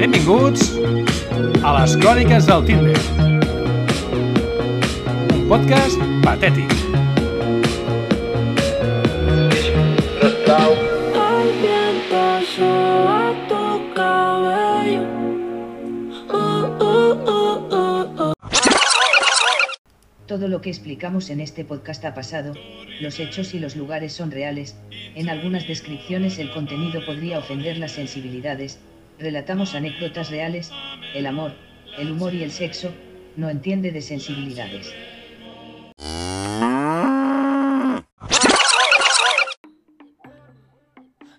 Benvinguts a les Cròniques del Tinder. Un podcast patètic. Todo lo que explicamos en este podcast ha pasado, los hechos y los lugares son reales, en algunas descripciones el contenido podría ofender las sensibilidades, relatamos anécdotas reales, el amor, el humor y el sexo, no entiende de sensibilidades.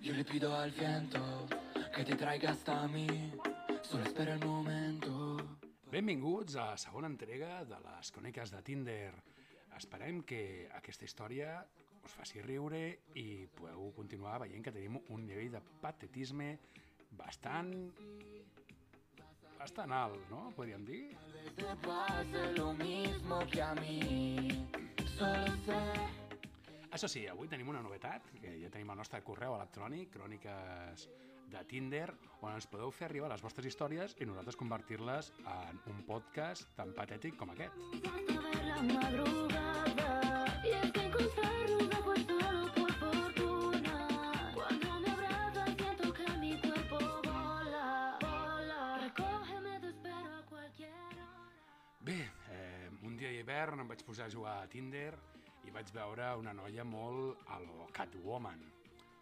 Yo le pido al viento que te traiga hasta mí. Solo espera el momento. Benvinguts a la segona entrega de les Cròniques de Tinder. Esperem que aquesta història us faci riure i podeu continuar veient que tenim un nivell de patetisme bastant... bastant alt, no? Podríem dir? Te lo mismo que a mí. Solo sé Això sí, avui tenim una novetat, que ja tenim el nostre correu electrònic, cròniques de Tinder, on ens podeu fer arribar les vostres històries i nosaltres convertir-les en un podcast tan patètic com aquest. Bé, eh, un dia d'hivern em vaig posar a jugar a Tinder i vaig veure una noia molt a lo Catwoman.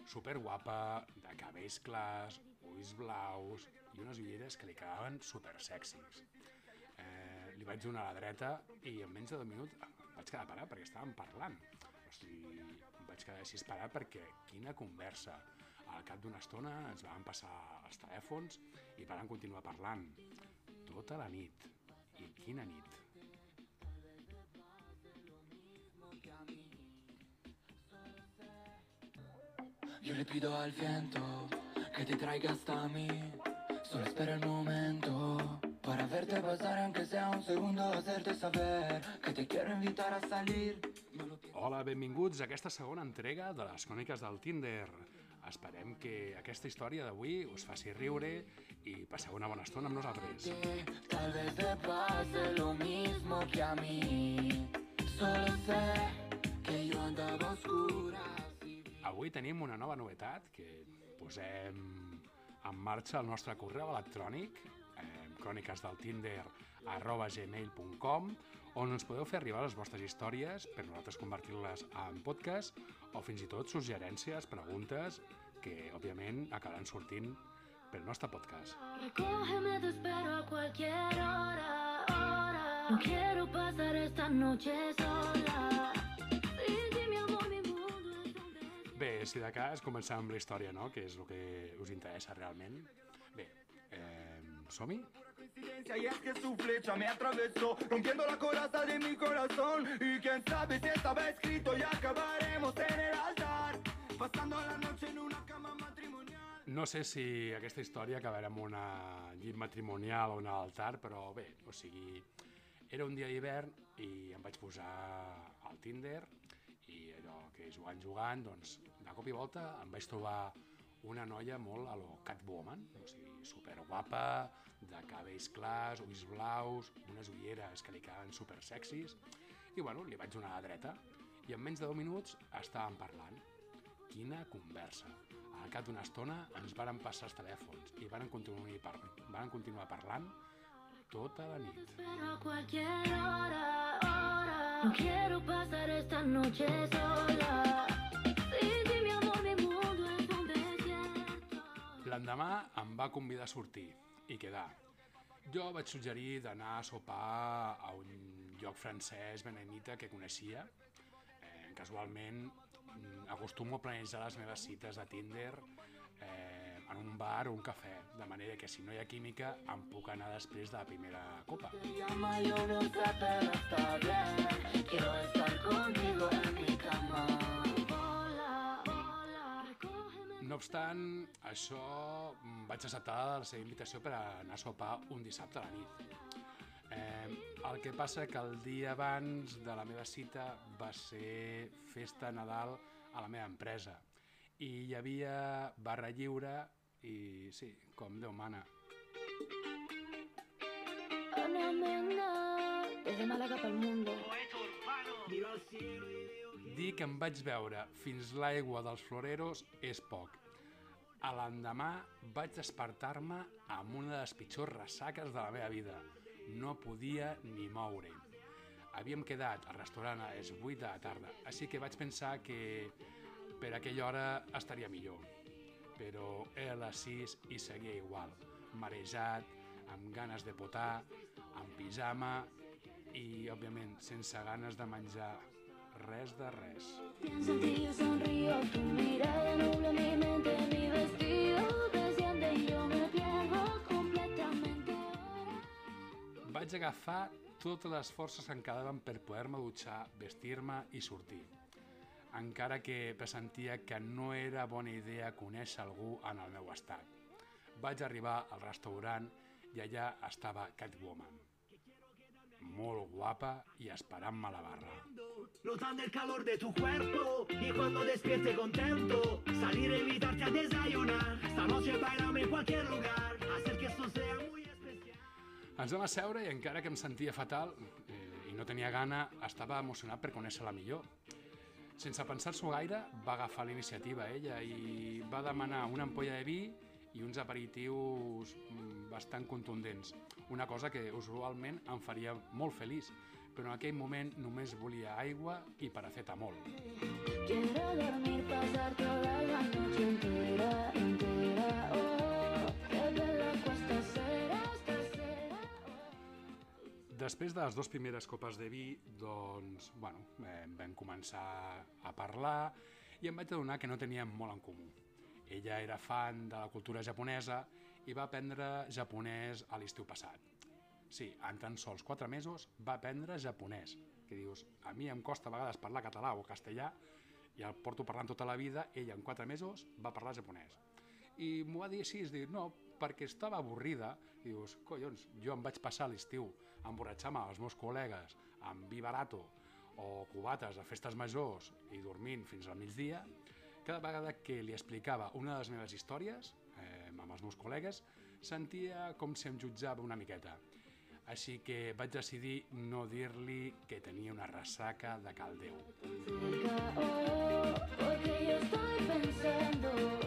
Super guapa, de cabells clars, ulls blaus i unes ulleres que li quedaven super sexis. Eh, li vaig donar la dreta i en menys de dos minuts em vaig quedar parat perquè estàvem parlant. O sigui, em vaig quedar així parat perquè quina conversa. Al cap d'una estona ens vam passar els telèfons i vam continuar parlant. Tota la nit. I quina nit. Yo le pido al viento que te traiga hasta mí. Solo espera el momento para verte pasar, aunque sea un segundo, hacerte saber que te quiero invitar a salir. Hola, benvinguts a aquesta segona entrega de les cròniques del Tinder. Esperem que aquesta història d'avui us faci riure i passeu una bona estona amb nosaltres. Tal vez te pase lo mismo que a mí. Solo sé que yo andaba a oscuras y Avui tenim una nova novetat que posem en marxa el nostre correu electrònic eh, cròniques del arroba gmail.com on ens podeu fer arribar les vostres històries per nosaltres convertir-les en podcast o fins i tot suggerències, preguntes que òbviament acabaran sortint pel nostre podcast. Recógeme, te espero a cualquier hora, hora. No quiero pasar esta noche sola. Si de cas, començar amb la història, no? que és el que us interessa realment. Bé, eh, som-hi? y es que su flecha me atravesó rompiendo la coraza de mi corazón y quién sabe si estaba escrito y acabaremos en el altar pasando la noche en una cama matrimonial No sé si aquesta història acabarà amb una llit matrimonial o un altar, però bé, o sigui, era un dia d'hivern i em vaig posar al Tinder que jugant, jugant, doncs de cop i volta em vaig trobar una noia molt a lo Catwoman, o sigui, superguapa, de cabells clars, ulls blaus, unes ulleres que li quedaven super sexis, i bueno, li vaig donar la dreta, i en menys de 10 minuts estàvem parlant. Quina conversa! Al cap d'una estona ens varen passar els telèfons i varen continuar, par varen continuar parlant tota la nit. No quiero esta noche sola. L'endemà em va convidar a sortir i quedar. Jo vaig suggerir d'anar a sopar a un lloc francès benemita que coneixia. Eh, casualment mm, acostumo a planejar les meves cites a Tinder eh, en un bar o un cafè, de manera que si no hi ha química em puc anar després de la primera copa. No obstant, això mm, vaig acceptar la seva invitació per anar a sopar un dissabte a la nit. Eh, el que passa que el dia abans de la meva cita va ser festa Nadal a la meva empresa i hi havia barra lliure i sí, com Déu mana. Anamena, desde Málaga para el mundo. Dir que em vaig veure fins l'aigua dels floreros és poc. A l'endemà vaig despertar-me amb una de les pitjors ressaques de la meva vida. No podia ni moure. Havíem quedat al restaurant a les 8 de la tarda, així que vaig pensar que per aquella hora estaria millor. Però era les 6 i seguia igual, marejat, amb ganes de potar, amb pijama i, òbviament, sense ganes de menjar res de res. Pienso en ti, yo sonrío, tu mirada nubla mi mente, mi vestido desciende y yo me pierdo completamente. Vaig agafar totes les forces que em quedaven per poder-me dutxar, vestir-me i sortir. Encara que pressentia que no era bona idea conèixer algú en el meu estat. Vaig arribar al restaurant i allà estava Catwoman. Molt guapa i esperant-me a la barra. Notando el calor de tu cuerpo y cuando despierte contento, salir a invitarte a desayunar. Esta noche bailame en cualquier lugar, hacer que esto sea muy especial. Ens vam asseure i encara que em sentia fatal eh, i no tenia gana, estava emocionat per conèixer-la millor. Sense pensar-s'ho gaire, va agafar la iniciativa ella i va demanar una ampolla de vi i uns aperitius mm, bastant contundents. Una cosa que usualment em faria molt feliç, però en aquell moment només volia aigua i paracetamol. Quiero dormir, pasar toda la noche entera, entera. Oh, Després de les dues primeres copes de vi, doncs, bueno, eh, vam començar a parlar i em vaig adonar que no teníem molt en comú. Ella era fan de la cultura japonesa i va aprendre japonès a l'estiu passat. Sí, en tan sols 4 mesos va aprendre japonès, que dius, a mi em costa a vegades parlar català o castellà i el porto parlant tota la vida, ella en 4 mesos va parlar japonès. I m'ho va dir així, és dir, no, perquè estava avorrida, i dius, collons, jo em vaig passar l'estiu emborratxant-me els meus col·legues amb vi barato o cubates a festes majors i dormint fins al migdia, cada vegada que li explicava una de les meves històries eh, amb els meus col·legues, sentia com si em jutjava una miqueta. Així que vaig decidir no dir-li que tenia una ressaca de caldeu. Oh, porque yo estoy pensando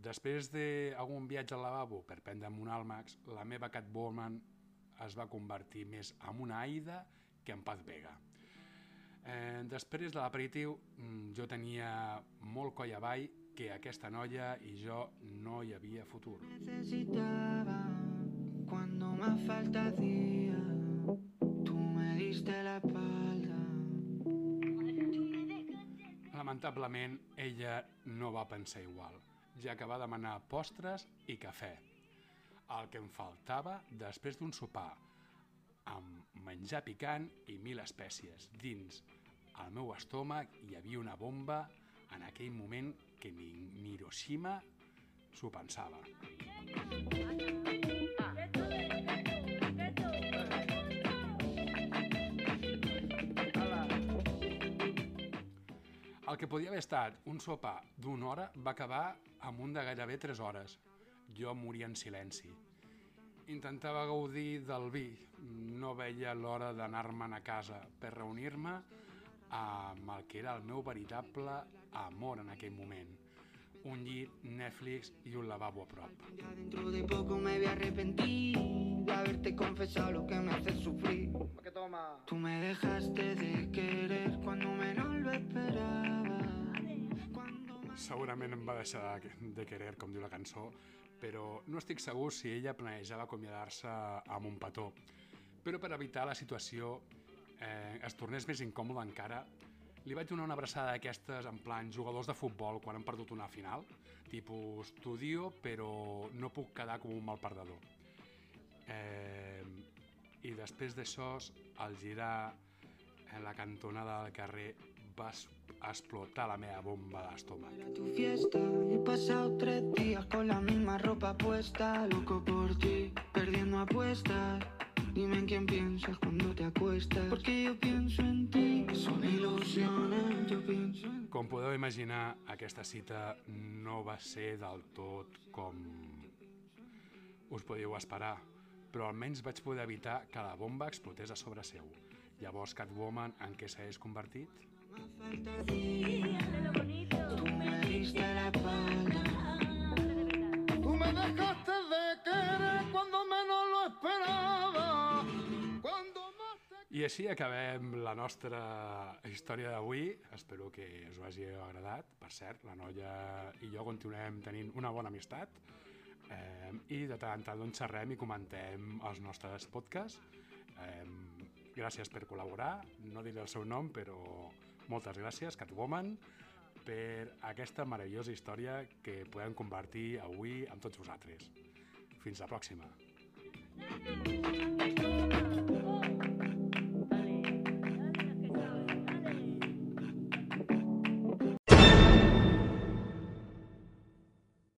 Després d'algun viatge al lavabo per prendre'm un àlmax, la meva Catwoman es va convertir més en una Aida que en Paz Vega. Eh, després de l'aperitiu, mm, jo tenia molt coll avall que aquesta noia i jo no hi havia futur. necesitaba cuando más falta hacía. Tú me diste la espalda. Lamentablement, ella no va pensar igual, ja que va demanar postres i cafè. El que em faltava després d'un sopar amb menjar picant i mil espècies. Dins el meu estómac hi havia una bomba en aquell moment que ni, Hiroshima s'ho pensava. El que podia haver estat un sopar d'una hora va acabar amb un de gairebé 3 hores. Jo moria en silenci. Intentava gaudir del vi. No veia l'hora d'anar-me'n a casa per reunir-me amb el que era el meu veritable amor en aquell moment. Un llit, Netflix i un lavabo a prop. Dentro de poco me voy a arrepentir de haberte confesado lo que me hace sufrir. Tú me dejaste de querer cuando menos lo esperaba. Segurament em va deixar de, de querer, com diu la cançó, però no estic segur si ella planejava acomiadar-se amb un petó. Però per evitar la situació eh, es tornés més incòmode encara, li vaig donar una abraçada d'aquestes en plan jugadors de futbol quan han perdut una final, tipus estudio però no puc quedar com un mal perdedor. Eh, I després d'això, al girar en la cantonada del carrer va explotar la meva bomba d'estómac. era tu fiesta. He pasado tres días con la misma ropa puesta. Loco por ti, perdiendo apuestas. Dime en quién piensas cuando te acuestas. Porque yo pienso en ti, son ilusiones. Yo pienso en Com podeu imaginar, aquesta cita no va ser del tot com us podíeu esperar, però almenys vaig poder evitar que la bomba explotés a sobre seu. Llavors, Catwoman, en què s'hagués convertit? Tú me diste la. Tú me dejaste de querer cuando menos lo esperaba. Cuando I així acabem la nostra història d'avui. Espero que us hagi agradat. Per cert, la noia i jo continuem tenint una bona amistat eh, i de tant en tant doncs, xerrem i comentem els nostres podcasts. Eh, gràcies per col·laborar. No diré el seu nom, però moltes gràcies, Catwoman, per aquesta meravellosa història que podem compartir avui amb tots vosaltres. Fins la pròxima. Oh,